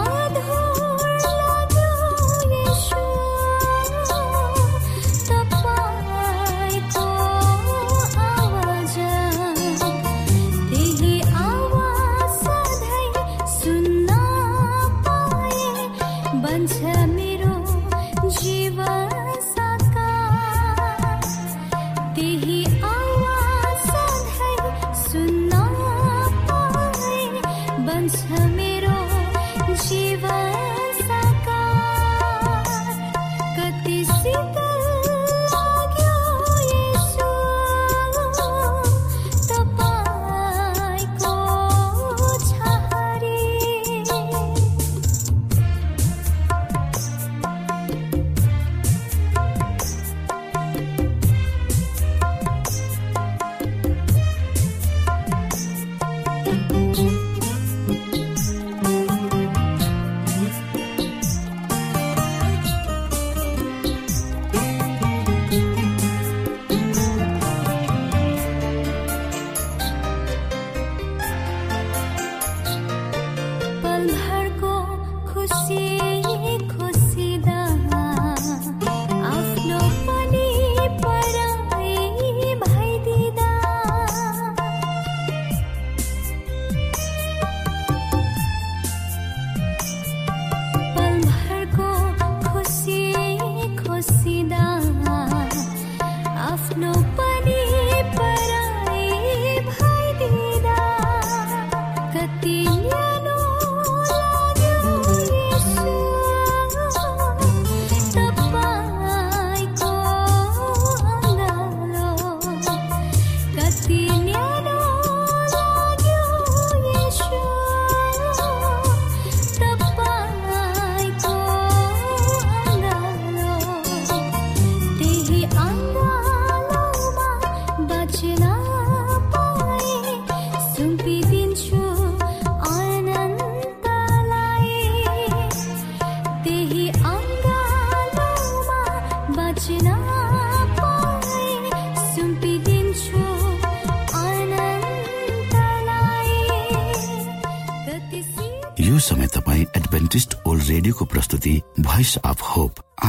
बचना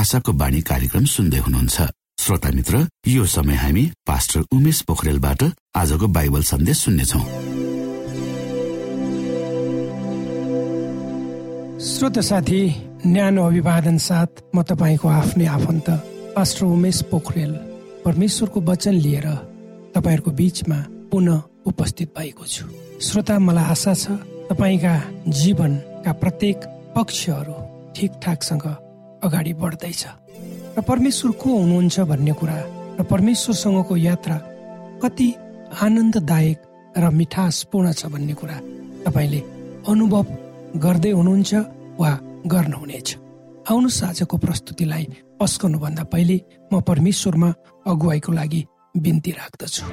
आशाको बाणी कार्यक्रम सुन्दै हुनुहुन्छ। श्रोता मित्र यो समय हामी पास्टर उमेश पोखरेलबाट आजको बाइबल सन्देश सुन्नेछौ। श्रोत साथी न्यानो अभिवादन साथ म तपाईँको आफ्नै आफन्त पास्टर उमेश पोखरेल। परमेश्वरको वचन लिएर तपाईँहरूको बिचमा पुनः उपस्थित भएको छु। श्रोता मलाई आशा छ तपाईँका जीवनका प्रत्येक पक्षहरू ठिकठाकसँग अगाडि बढ्दैछ। र परमेश्वर को हुनुहुन्छ भन्ने कुरा र परमेश्वरसँगको यात्रा कति आनन्ददायक र मिठासपूर्ण छ भन्ने कुरा तपाईँले अनुभव गर्दै हुनुहुन्छ वा गर्नुहुनेछ। आउनुहोस् आजको प्रस्तुतिलाई पस्कनुभन्दा पहिले म परमेश्वरमा अगुवाईको लागि बिन्ती राख्दछु।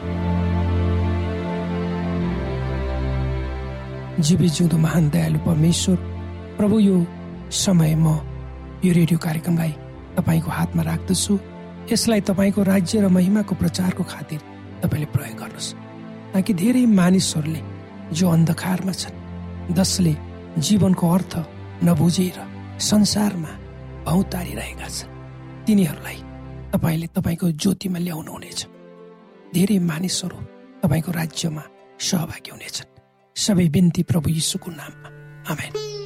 जीवी जिउँदो महान दयालु परमेश्वर प्रभु यो समय म यो रेडियो कार्यक्रमलाई तपाईँको हातमा राख्दछु। यसलाई तपाईँको राज्य र महिमाको प्रचारको खातिर तपाईँले प्रयोग गर्नुहोस्। ताकि धेरै मानिसहरूले जो अन्धकारमा छन् जसले जीवनको अर्थ नबुझेर संसारमा भौतारिरहेका छन् तिनीहरूलाई तपाईँले तपाईँको ज्योतिमा ल्याउनुहुनेछ धेरै मानिसहरू तपाईँको राज्यमा सहभागी हुनेछन्। सबै बिन्ती प्रभु यीशुको नाममा। आमेन।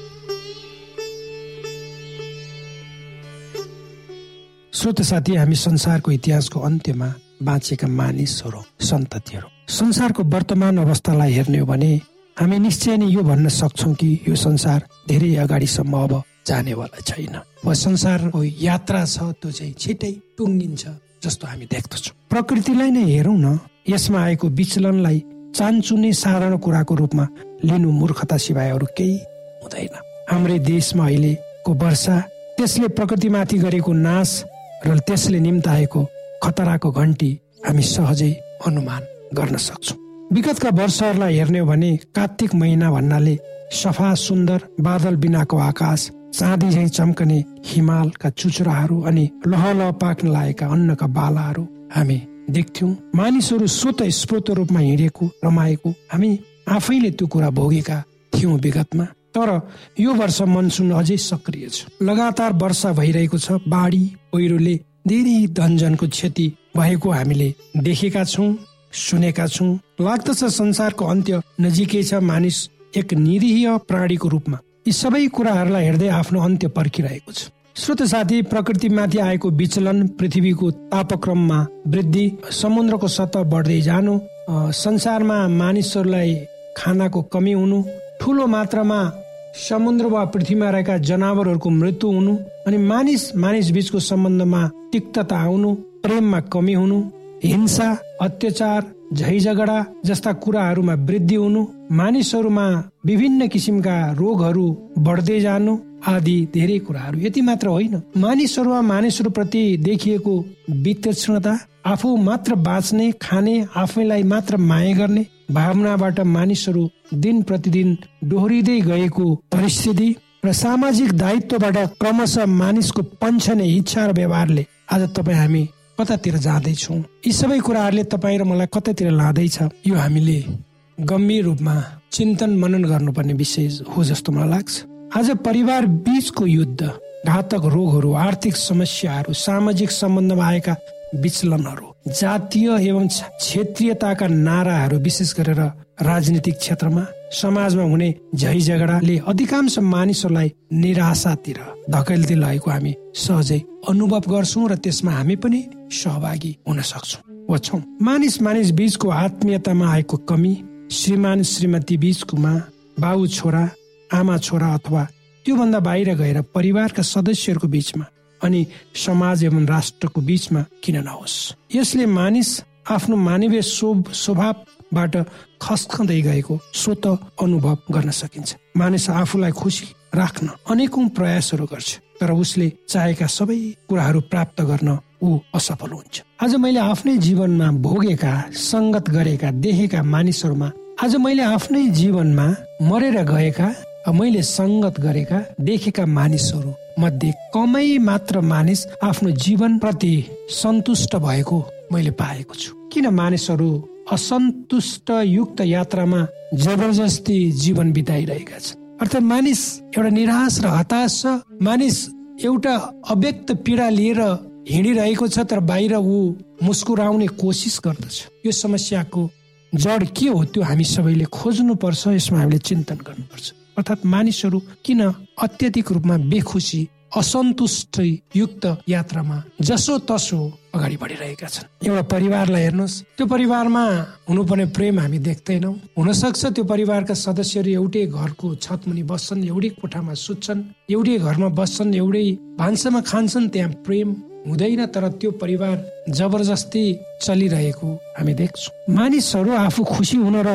श्रोत साथी हामी संसारको इतिहासको अन्त्यमा बाँचेका मानिसहरू सन्ततिहरू। संसारको वर्तमान अवस्थालाई हेर्ने हो भने हामी निश्चय नै यो भन्न सक्छौँ कि यो संसार धेरै अगाडिसम्म अब जानेवाला छैन। वा संसारको यात्रा छ त्यो चाहिँ छिटै टुङ्गिन्छ जस्तो हामी देख्दछौँ। प्रकृतिलाई नै हेरौँ न यसमा आएको विचलनलाई चान्चुने साधारण कुराको रूपमा लिनु मूर्खता सिवाय अरू केही हुँदैन। हाम्रै देशमा अहिलेको वर्षा त्यसले प्रकृतिमाथि गरेको नाश र त्यसले निम्ताएको खतराको घन्टी हामी सहजै अनुमान गर्न सक्छौँ। विगतका वर्षहरूलाई हेर्ने हो भने कार्तिक महिना भन्नाले सफा सुन्दर बादल बिनाको आकाश चाँदी झै चम्कने हिमालका चुचुराहरू अनि लह लह पाक्न लागेका अन्नका बालाहरू हामी देख्थ्यौँ। मानिसहरू स्वत स्फूर्त रूपमा हिँडेको रमाएको हामी आफैले त्यो कुरा भोगेका थियौँ विगतमा। तर यो वर्ष मनसुन अझै सक्रिय छ। लगातार वर्षा भइरहेको छ। बाढी पहिरोले धेरै धनजनको क्षति भएको हामीले देखेका छौँ सुनेका छौँ। लाग्दछ संसारको अन्त्य नजिकै छ मानिस एक निरीह प्राणीको रूपमा। यी सबै कुराहरूलाई हेर्दै आफ्नो अन्त्य पर्खिरहेको छ। श्रोत साथी प्रकृतिमाथि आएको विचलन पृथ्वीको तापक्रममा वृद्धि समुद्रको सतह बढ्दै जानु संसारमा मानिसहरूलाई खानाको कमी हुनु ठुलो मात्रामा समुद्र वा पृथ्वीमा रहेका जनावरहरूको मृत्यु हुनु अनि मानिस मानिस बीचको सम्बन्धमा तिक्तता आउनु प्रेममा कमी हुनु हिंसा अत्याचार झै झगडा जस्ता कुराहरूमा वृद्धि हुनु मानिसहरूमा विभिन्न किसिमका रोगहरू बढ्दै जानु आदि धेरै कुराहरू। यति मात्र होइन। मानिसहरूमा मानिसहरू प्रति देखिएको वितक्षणता आफू मात्र बाँच्ने खाने आफैलाई मात्र माया गर्ने भावनाबाट मानिसहरू दिन प्रतिदिन डोहोरिँदै गएको परिस्थिति र सामाजिक दायित्वबाट क्रमशः मानिसको पन्छने इच्छा र व्यवहारले आज तपाईँ हामी कतातिर जाँदैछौँ? यी सबै कुराहरूले तपाईँ र मलाई कतातिर लाँदैछ? यो हामीले गम्भीर रूपमा चिन्तन मनन गर्नुपर्ने विषय हो जस्तो मलाई लाग्छ। आज परिवार बीचको युद्ध घातक रोगहरू आर्थिक समस्याहरू सामाजिक सम्बन्धमा आएका विचलनहरू जातीय एवं क्षेत्रीयताका नाराहरू विशेष गरेर राजनीतिक क्षेत्रमा समाजमा हुने झै झगडाले अधिकांश मानिसहरूलाई निराशातिर धकेल्दै लगेको हामी सहजै अनुभव गर्छौँ र त्यसमा हामी पनि सहभागी हुन सक्छौँ वा मानिस मानिस बीचको आत्मीयतामा आएको कमी श्रीमान श्रीमती बीचकोमा बाउ छोरा आमा छोरा अथवा त्योभन्दा बाहिर गएर परिवारका सदस्यहरूको बीचमा अनि समाज एवं राष्ट्रको बीचमा किन नहोस्। यसले मानिस आफ्नो मानवीय स्वभावबाट खस्कँदै गएको स्वत अनुभव गर्न सकिन्छ। मानिस आफूलाई खुसी राख्न अनेकौं प्रयासहरू गर्छ तर उसले चाहेका सबै कुराहरू प्राप्त गर्न ऊ असफल हुन्छ। आज मैले आफ्नै जीवनमा भोगेका सङ्गत गरेका देखेका मानिसहरूमा आज मैले आफ्नै जीवनमा मरेर गएका मैले सङ्गत गरेका देखेका मानिसहरू मध्ये कमै मात्र मानिस आफ्नो जीवन प्रति सन्तुष्ट भएको मैले पाएको छु। किन मानिसहरू असन्तुष्ट युक्त यात्रामा जबरजस्ती जीवन बिताइरहेका छन्? अर्थात् मानिस एउटा निराश र हताश छ। मानिस एउटा अव्यक्त पीडा लिएर हिँडिरहेको छ तर बाहिर ऊ मुस्कुराउने कोसिस गर्दछ। यो समस्याको जड के हो त्यो हामी सबैले खोज्नु पर्छ यसमा हामीले चिन्तन गर्नुपर्छ। अर्थात् मानिसहरू किन अत्याधिक रूपमा बेखुसी असन्तुष्ट युक्त यात्रामा जसो तसो अगाडि बढिरहेका छन्? एउटा परिवारलाई हेर्नुहोस्। त्यो परिवारमा हुनुपर्ने प्रेम हामी देख्दैनौँ। हुनसक्छ त्यो परिवारका सदस्यहरू एउटै घरको छतमुनि बस्छन् एउटै कोठामा सुत्छन् एउटै घरमा बस्छन् एउटै भान्सामा खान्छन् त्यहाँ प्रेम हुँदैन तर त्यो परिवार जबरजस्ती चलिरहेको हामी देख्छौँ। मानिसहरू आफू खुसी हुन र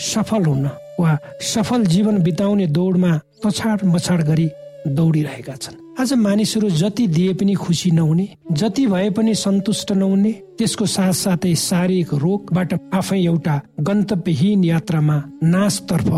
सफल हुन वा सफल जीवन बिताउने दौडमा तछाड मछाड गरी दौडिरहेका छन्। आज मानिसहरू जति दिए पनि खुसी नहुने जति भए पनि सन्तुष्ट नहुने त्यसको साथ साथै शारीरिक रोगबाट आफै एउटा गन्तव्यहीन यात्रामा नाशतर्फ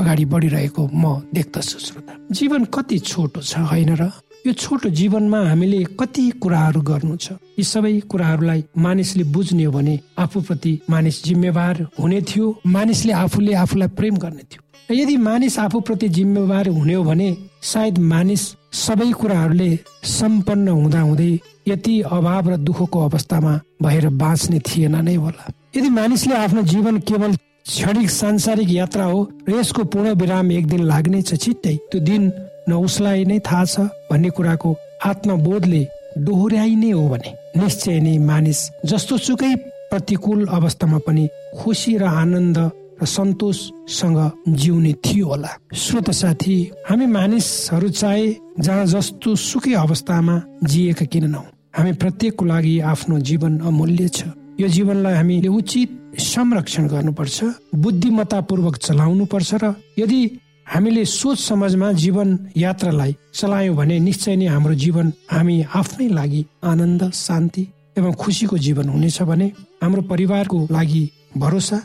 अगाडि बढिरहेको म देख्दछु श्रोता। जीवन कति छोटो छ होइन र? यो छोटो जीवनमा हामीले कति कुराहरू गर्नु छ? यी सबै कुराहरूलाई मानिसले बुझ्ने हो भने आफूप्रति मानिस जिम्मेवार हुने थियो मानिसले आफूले आफूलाई प्रेम गर्ने थियो। यदि मानिस आफूप्रति जिम्मेवार हुने हो भने सायद मानिस सबै कुराहरूले सम्पन्न हुँदा हुँदै यति अभाव र दुःखको अवस्थामा भएर बाँच्ने थिएन नै होला। यदि मानिसले आफ्नो जीवन केवल क्षणिक सांसारिक यात्रा हो र यसको पूर्ण विराम एक दिन लाग्ने छ छिट्टै त्यो दिन न उसलाई नै थाहा छ भन्ने कुराको आत्मबोधले डोहोऱ्याइ नै हो भने। निश्चय नै मानिस जस्तो सुकै प्रतिकूल अवस्थामा पनि खुसी र आनन्द र सन्तोषसँग जिउने थियो होला। श्रोत साथी हामी मानिसहरू चाहे जहाँ जस्तो सुकै अवस्थामा जिएका किन नहौ हामी प्रत्येकको लागि आफ्नो जीवन अमूल्य छ। यो जीवनलाई हामीले उचित संरक्षण गर्नुपर्छ बुद्धिमत्तापूर्वक चलाउनु पर्छ र यदि हामीले सोच समाजमा जीवन यात्रालाई चलायौँ भने निश्चय नै हाम्रो जीवन हामी आफ्नै लागि आनन्द शान्ति एवं खुसीको जीवन हुनेछ भने हाम्रो परिवारको लागि भरोसा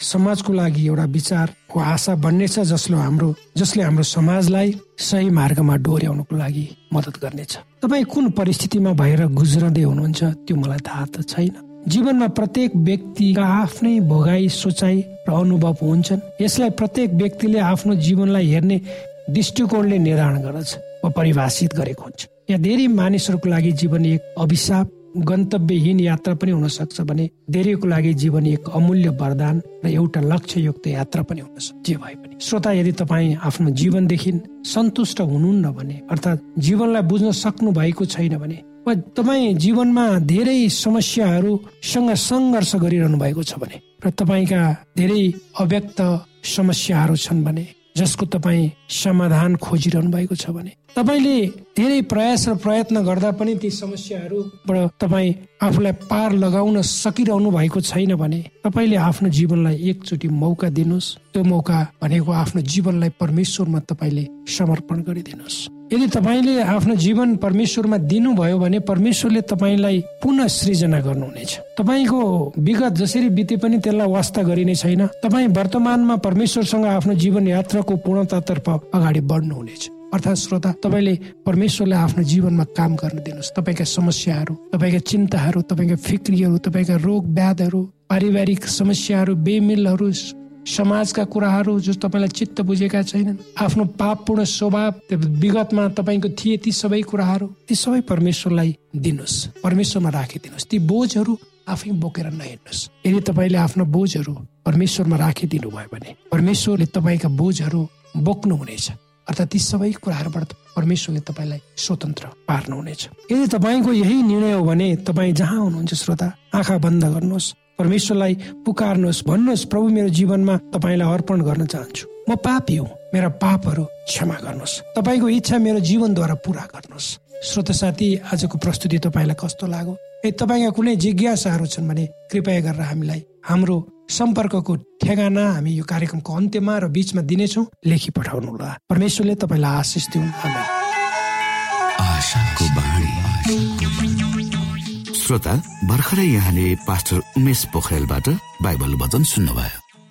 समाजको लागि एउटा विचारको आशा बन्नेछ जसले हाम्रो जसले हाम्रो समाजलाई सही मार्गमा डोर्याउनको लागि मद्दत गर्नेछ। तपाईँ कुन परिस्थितिमा भएर गुज्रदै हुनुहुन्छ त्यो मलाई थाहा त छैन। जीवनमा प्रत्येक व्यक्तिका आफ्नै भोगाई सोचाइ र अनुभव हुन्छन्। यसलाई प्रत्येक व्यक्तिले आफ्नो जीवनलाई हेर्ने दृष्टिकोणले निर्धारण गर्दछ वा परिभाषित गरेको हुन्छ। यहाँ धेरै मानिसहरूको लागि जीवन एक अभिशाप गन्तव्यहीन यात्रा पनि हुन सक्छ भने धेरैको लागि जीवन एक अमूल्य वरदान र एउटा लक्ष्ययुक्त यात्रा पनि हुन सक्छ। जे भए पनि श्रोता यदि तपाईँ आफ्नो जीवनदेखि सन्तुष्ट हुनुहुन्न भने अर्थात् जीवनलाई बुझ्न सक्नु भएको छैन भने तपाईँ जीवनमा धेरै समस्याहरूसँग सङ्घर्ष गरिरहनु भएको छ भने र तपाईँका धेरै अव्यक्त समस्याहरू छन् भने जसको तपाईँ समाधान खोजिरहनु भएको छ भने तपाईँले धेरै प्रयास र प्रयत्न गर्दा पनि ती समस्याहरूबाट तपाईँ आफूलाई पार लगाउन सकिरहनु भएको छैन भने तपाईँले आफ्नो जीवनलाई एकचोटि मौका दिनुहोस्। त्यो मौका भनेको आफ्नो जीवनलाई परमेश्वरमा तपाईँले समर्पण गरिदिनुहोस्। यदि तपाईँले आफ्नो जीवन परमेश्वरमा दिनुभयो भने परमेश्वरले तपाईँलाई पुनः सृजना गर्नुहुनेछ। तपाईँको विगत जसरी बिते पनि त्यसलाई वास्ता गरिने छैन। तपाईँ वर्तमानमा परमेश्वरसँग आफ्नो जीवन यात्राको पूर्णतातर्फ अगाडि बढ्नुहुनेछ। अर्थात् श्रोता तपाईँले परमेश्वरलाई आफ्नो जीवनमा काम गर्न दिनुहोस्। तपाईँका समस्याहरू तपाईँका चिन्ताहरू तपाईँका फिक्रीहरू तपाईँका रोग व्याधहरू पारिवारिक समस्याहरू बेमिलहरू समाजका कुराहरू जो तपाईँलाई चित्त बुझेका छैनन् आफ्नो पापपूर्ण स्वभाव विगतमा तपाईँको थिए ती सबै कुराहरू ती सबै परमेश्वरलाई दिनुहोस्। परमेश्वरमा राखिदिनुहोस्। ती बोझहरू आफै बोकेर नहिँड्नुहोस् यदि तपाईँले आफ्नो बोझहरू परमेश्वरमा राखिदिनु भयो भने परमेश्वरले तपाईँका बोझहरू बोक्नुहुनेछ। अर्थात् ती सबै कुराहरूबाट परमेश्वरले तपाईँलाई स्वतन्त्र पार्नुहुनेछ। यदि तपाईँको यही निर्णय हो भने तपाईँ जहाँ हुनुहुन्छ श्रोता आँखा बन्द गर्नुहोस्। परमेश्वरलाई पुकार्नुहोस्। भन्नुहोस् प्रभु मेरो जीवनमा तपाईँलाई अर्पण गर्न चाहन्छु। म पापी हुँ। मेरा पापहरू क्षमा गर्नुहोस्। तपाईँको इच्छा मेरो जीवनद्वारा पुरा गर्नुहोस्। श्रोत साथी आजको प्रस्तुति तपाईँलाई कस्तो लाग्यो? ए तपाईँका कुनै जिज्ञासाहरू छन् भने कृपया गरेर हामीलाई हाम्रो सम्पर्कको ठेगाना हामी यो कार्यक्रमको अन्त्यमा र बिचमा दिनेछौँ। लेखी पठाउनु होला परमेश्वरले तपाईँलाई आशिष दिउन्। श्रोता भर्खरै यहाँले पास्टर उमेश पोखरेलबाट बाइबल वचन सुन्नुभयो।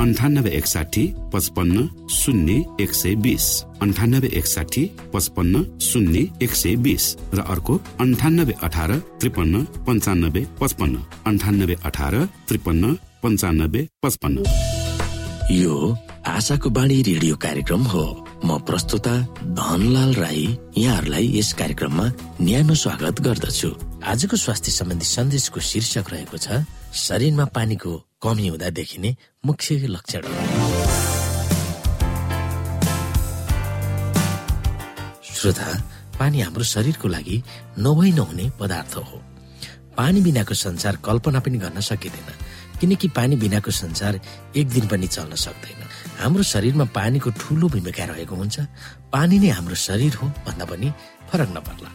अन्ठानब्बे एकसाठी पचपन्न शून्य एक सय बिस. अन्ठानब्बे एकसाठी पचपन्न शून्य एक सय बिस. र अर्को अन्ठानब्बे अठार त्रिपन्न पन्चानब्बे पचपन्न. अन्ठानब्बे अठार त्रिपन्न पन्चानब्बे पचपन्न. यो आशाको बाणी रेडियो कार्यक्रम हो। म प्रस्तुता धनलाल राई यहाँहरूलाई यस कार्यक्रममा न्यानो स्वागत गर्दछु। आजको स्वास्थ्य सम्बन्धी सन्देशको शीर्षक रहेको छ शरीरमा पानीको कमी हुँदा देखिने मुख्य लक्षण श्रोता पानी हाम्रो शरीरको लागि नभई नहुने पदार्थ हो। पानी बिनाको संसार कल्पना पनि गर्न सकिँदैन किनकि पानी बिनाको संसार एक दिन पनि चल्न सक्दैन। हाम्रो शरीरमा पानीको ठुलो भूमिका रहेको हुन्छ। पानी नै हाम्रो शरीर हो भन्दा पनि फरक नपर्ला।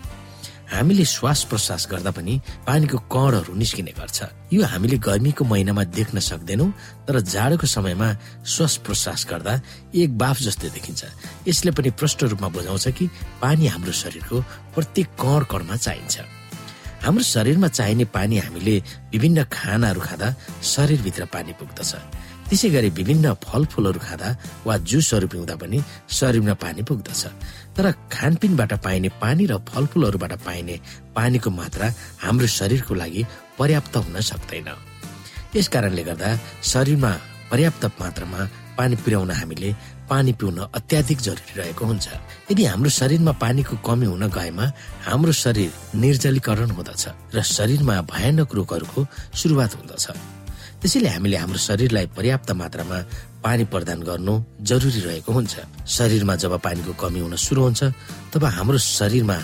हामीले श्वास प्रश्वास गर्दा पनि पानीको कणहरू निस्किने गर्छ। यो हामीले गर्मीको महिनामा देख्न सक्दैनौँ तर जाडोको समयमा श्वास प्रश्वास गर्दा एक बाफ जस्तै देखिन्छ। यसले पनि प्रष्ट रूपमा बुझाउँछ कि पानी हाम्रो शरीरको प्रत्येक कण कणमा चाहिन्छ। हाम्रो शरीरमा चाहिने पानी हामीले विभिन्न खानाहरू खाँदा शरीरभित्र पानी पुग्दछ। त्यसै गरी विभिन्न फलफुलहरू खाँदा वा जुसहरू पिउँदा पनि शरीरमा पानी पुग्दछ। तर खानपिनबाट पाइने पानी र फलफुलहरूबाट पाइने पानीको मात्रा हाम्रो शरीरको लागि पर्याप्त हुन सक्दैन। यस कारणले गर्दा शरीरमा पर्याप्त मात्रामा पानी पुर्याउन हामीले पानी पिउन अत्याधिक जरुरी रहेको हुन्छ। यदि हाम्रो शरीरमा पानीको कमी हुन गएमा हाम्रो शरीर निर्जलीकरण हुँदछ र शरीरमा भयानक रोगहरूको सुरुवात हुँदछ। त्यसैले हामीले हाम्रो शरीरलाई पर्याप्त मात्रामा पानी प्रदान गर्नु जरुरी रहेको हुन्छ। शरीरमा जब पानीको कमी हुन सुरु हुन्छ तब हाम्रो शरीरमा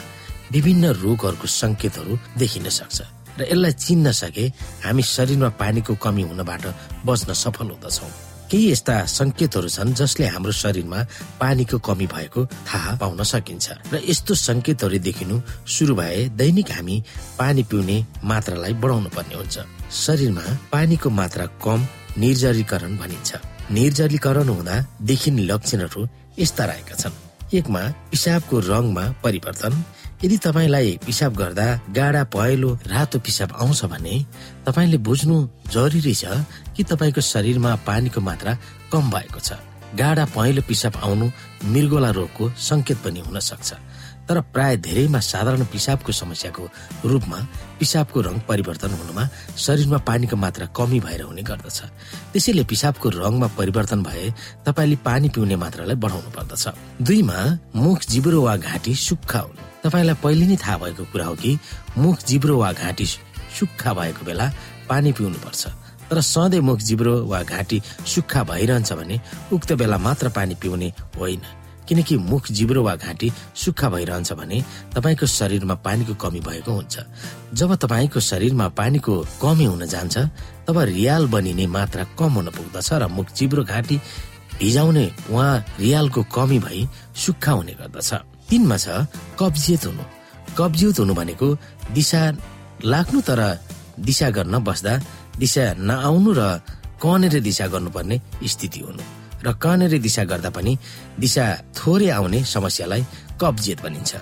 विभिन्न रोगहरूको संकेतहरू देखिन सक्छ। र यसलाई चिन्न सके हामी शरीरमा पानीको कमी हुनबाट बच्न सफल हुँदछौँ। केही यस्ता संकेतहरू छन् जसले हाम्रो शरीरमा पानीको कमी भएको थाहा पाउन सकिन्छ। र यस्तो संकेतहरू देखिनु सुरु भए दैनिक हामी पानी पिउने मात्रालाई बढाउनु पर्ने हुन्छ। शरीरमा पानीको मात्रा कम निर्जलीकरण भनिन्छ। निर्जलीकरण हुँदा देखिने लक्षणहरू यस्ता रहेका छन्। एकमा पिसाबको रङमा परिवर्तन। यदि तपाईँलाई पिसाब गर्दा गाडा पहेँलो रातो पिसाब आउँछ भने तपाईँले बुझ्नु जरुरी छ कि तपाईँको शरीरमा पानीको मात्रा कम भएको छ। गाडा पहेँलो पिसाब आउनु मृगोला रोगको संकेत पनि हुन सक्छ। तर प्राय धेरैमा साधारण पिसाबको समस्याको रूपमा पिसाबको रङ परिवर्तन हुनुमा शरीरमा पानीको मात्रा कमी भएर हुने गर्दछ। त्यसैले पिसाबको रङमा परिवर्तन भए तपाईँले पानी पिउने मात्रालाई बढाउनु पर्दछ। दुईमा मुख जिब्रो वा घाँटी सुक्खा हुनु। तपाईँलाई पहिले नै थाहा भएको कुरा हो कि मुख जिब्रो वा घाँटी सुक्खा भएको बेला पानी पिउनु पर्छ तर सधैँ मुख जिब्रो वा घाँटी सुक्खा भइरहन्छ भने उक्त बेला मात्र पानी पिउने होइन। किनकि मुख जिब्रो वा घाँटी सुक्खा भइरहन्छ भने तपाईँको शरीरमा पानीको कमी भएको हुन्छ। जब तपाईँको शरीरमा पानीको कमी हुन जान्छ तब रियाल बनिने मात्रा कम हुन पुग्दछ र मुख जिब्रो घाँटी भिजाउने उहाँ रियालको कमी भई सुक्खा हुने गर्दछ। तिनमा छ कब्जियत हुनु। कब्जियत हुनु भनेको दिशा लाग्नु तर दिशा गर्न बस्दा दिशा नआउनु र कनेर दिशा गर्नुपर्ने स्थिति हुनु। र कनेर दिशा गर्दा पनि दिशा थोरै आउने समस्यालाई कब्जियत भनिन्छ।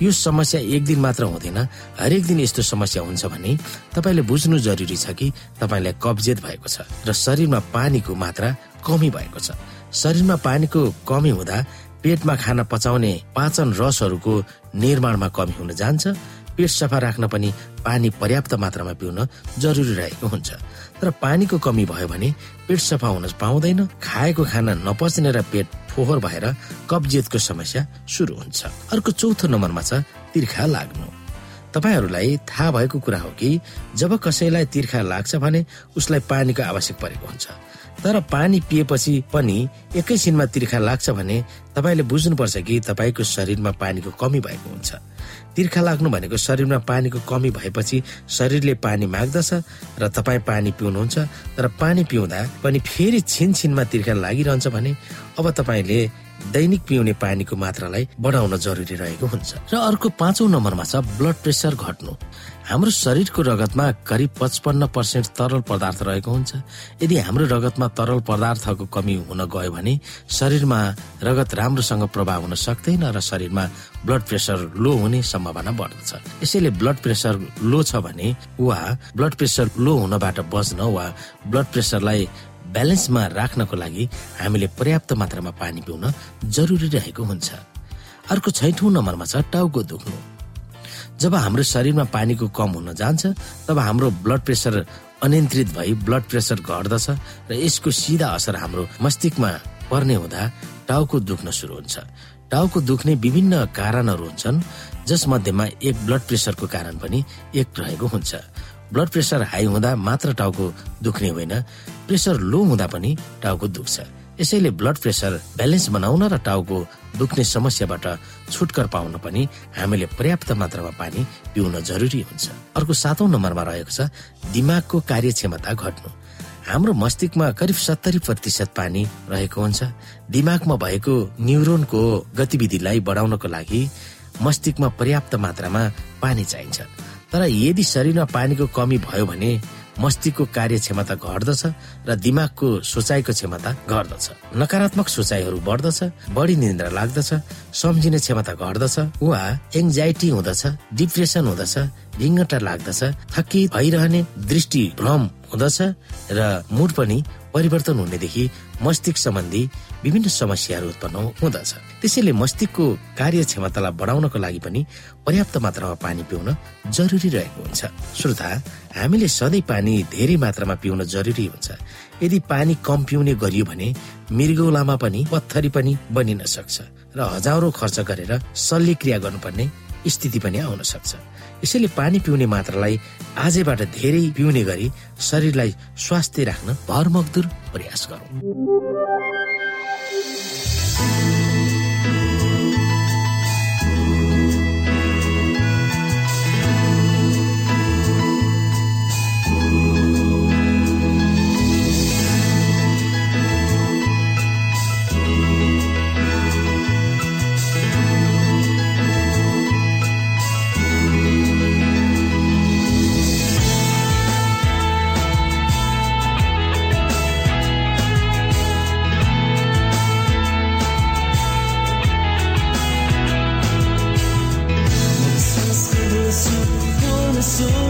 यो समस्या एक दिन मात्र हुँदैन। हरेक दिन यस्तो समस्या हुन्छ भने तपाईँले बुझ्नु जरुरी छ कि तपाईँलाई कब्जियत भएको छ र शरीरमा पानीको मात्रा कमी भएको छ। शरीरमा पानीको कमी हुँदा पेटमा खाना पचाउने पाचन रसहरूको निर्माणमा कमी हुन जान्छ पेट सफा राख्न पनि पानी पर्याप्त मात्रामा पिउन जरुरी रहेको हुन्छ। तर पानीको कमी भयो भने पेट सफा हुन पाउँदैन खाएको खाना नपच्ने र पेट फोहोर भएर कब्जियतको समस्या सुरु हुन्छ। अर्को चौथो नम्बरमा छ तिर्खा लाग्नु। तपाईँहरूलाई थाहा भएको कुरा हो कि जब कसैलाई तिर्खा लाग्छ भने उसलाई पानीको आवश्यक परेको हुन्छ। तर पानी पिएपछि पनि एकैछिनमा तिर्खा लाग्छ भने तपाईँले बुझ्नुपर्छ कि तपाईँको शरीरमा पानीको कमी भएको हुन्छ। तिर्खा लाग्नु भनेको शरीरमा पानीको कमी भएपछि शरीरले पानी माग्दछ र तपाईँ पानी पिउनुहुन्छ तर पानी पिउँदा पनि फेरि छिन छिनमा तिर्खा लागिरहन्छ भने अब तपाईँले दैनिक पिउने पानीको मात्रालाई बढाउन जरुरी रहेको हुन्छ। र अर्को पाँचौं नम्बरमा छ ब्लड प्रेसर घट्नु। हाम्रो शरीरको रगतमा करिब पचपन्न पर्सेन्ट तरल पदार्थ रहेको हुन्छ। यदि हाम्रो रगतमा तरल पदार्थको कमी हुन गयो भने शरीरमा रगत राम्रोसँग प्रभाव हुन सक्दैन र शरीरमा ब्लड प्रेसर लो हुने सम्भावना बढ्दछ। यसैले ब्लड प्रेसर लो छ भने वा ब्लड प्रेसर लो हुनबाट बच्न वा ब्लड प्रेसरलाई ब्यालेन्समा राख्नको लागि हामीले पर्याप्त मात्रामा पानी पिउन जरुरी रहेको हुन्छ। अर्को छैठौँ नम्बरमा छ टाउको दुख्नु। जब हाम्रो शरीरमा पानीको कम हुन जान्छ तब हाम्रो ब्लड प्रेसर अनियन्त्रित भई ब्लड प्रेसर घट्दछ र यसको सिधा असर हाम्रो मस्तिष्कमा पर्ने हुँदा टाउको दुख्न सुरु हुन्छ। टाउको दुख्ने विभिन्न कारणहरू हुन्छन् जसमध्येमा एक ब्लड प्रेसरको कारण पनि एक रहेको हुन्छ। ब्लड प्रेसर हाई हुँदा मात्र टाउको दुख्ने होइन प्रेसर लो हुँदा पनि टाउको दुख्छ। यसैले ब्लड प्रेसर ब्यालेन्स बनाउन र टाउको दुख्ने समस्याबाट छुटकर पाउन पनि हामीले पर्याप्त मात्रामा पानी पिउन जरुरी हुन्छ। अर्को सातौं नम्बरमा रहेको छ दिमागको कार्यक्षमता घट्नु। हाम्रो मस्तिष्कमा करिब सत्तरी प्रतिशत पानी रहेको हुन्छ। दिमागमा भएको न्युरोनको गतिविधिलाई बढाउनको लागि मस्तिष्कमा पर्याप्त मात्रामा पानी चाहिन्छ। तर यदि शरीरमा पानीको कमी भयो भने मस्तिष्कको कार्य क्षमता घट्दछ र दिमागको सोचाइको क्षमता घट्दछ। नकारात्मक सोचाइहरू बढ्दछ बढी निन्द्रा लाग्दछ सम्झिने क्षमता घट्दछ वा एङ्जाइटी हुँदछ डिप्रेसन हुँदछ ढिङ्गटा लाग्दछ थकित भइरहने दृष्टि भ्रम हुँदछ र मुड पनि परिवर्तन हुनेदेखि मस्तिष्क सम्बन्धी विभिन्न समस्याहरू उत्पन्न हुँदछ। त्यसैले मस्तिष्कको कार्य क्षमतालाई बढाउनको लागि पनि पर्याप्त मात्रामा पानी पिउन जरुरी रहेको हुन्छ। श्रोता हामीले सधैँ पानी धेरै मात्रामा पिउन जरुरी हुन्छ। यदि पानी कम पिउने गरियो भने मृगौलामा पनि पत्थरी पनि बनिन सक्छ र हजारौं खर्च गरेर शल्यक्रिया गर्नुपर्ने स्थिति पनि आउन सक्छ। यसैले पानी पिउने मात्रालाई आजैबाट धेरै पिउने गरी शरीरलाई स्वास्थ्य राख्न भरमकदुर प्रयास गरौँ। soon.